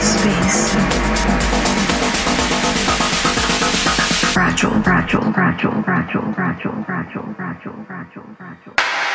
space. Fragile, fragile, fragile, fragile, fragile, fragile, fragile, fragile.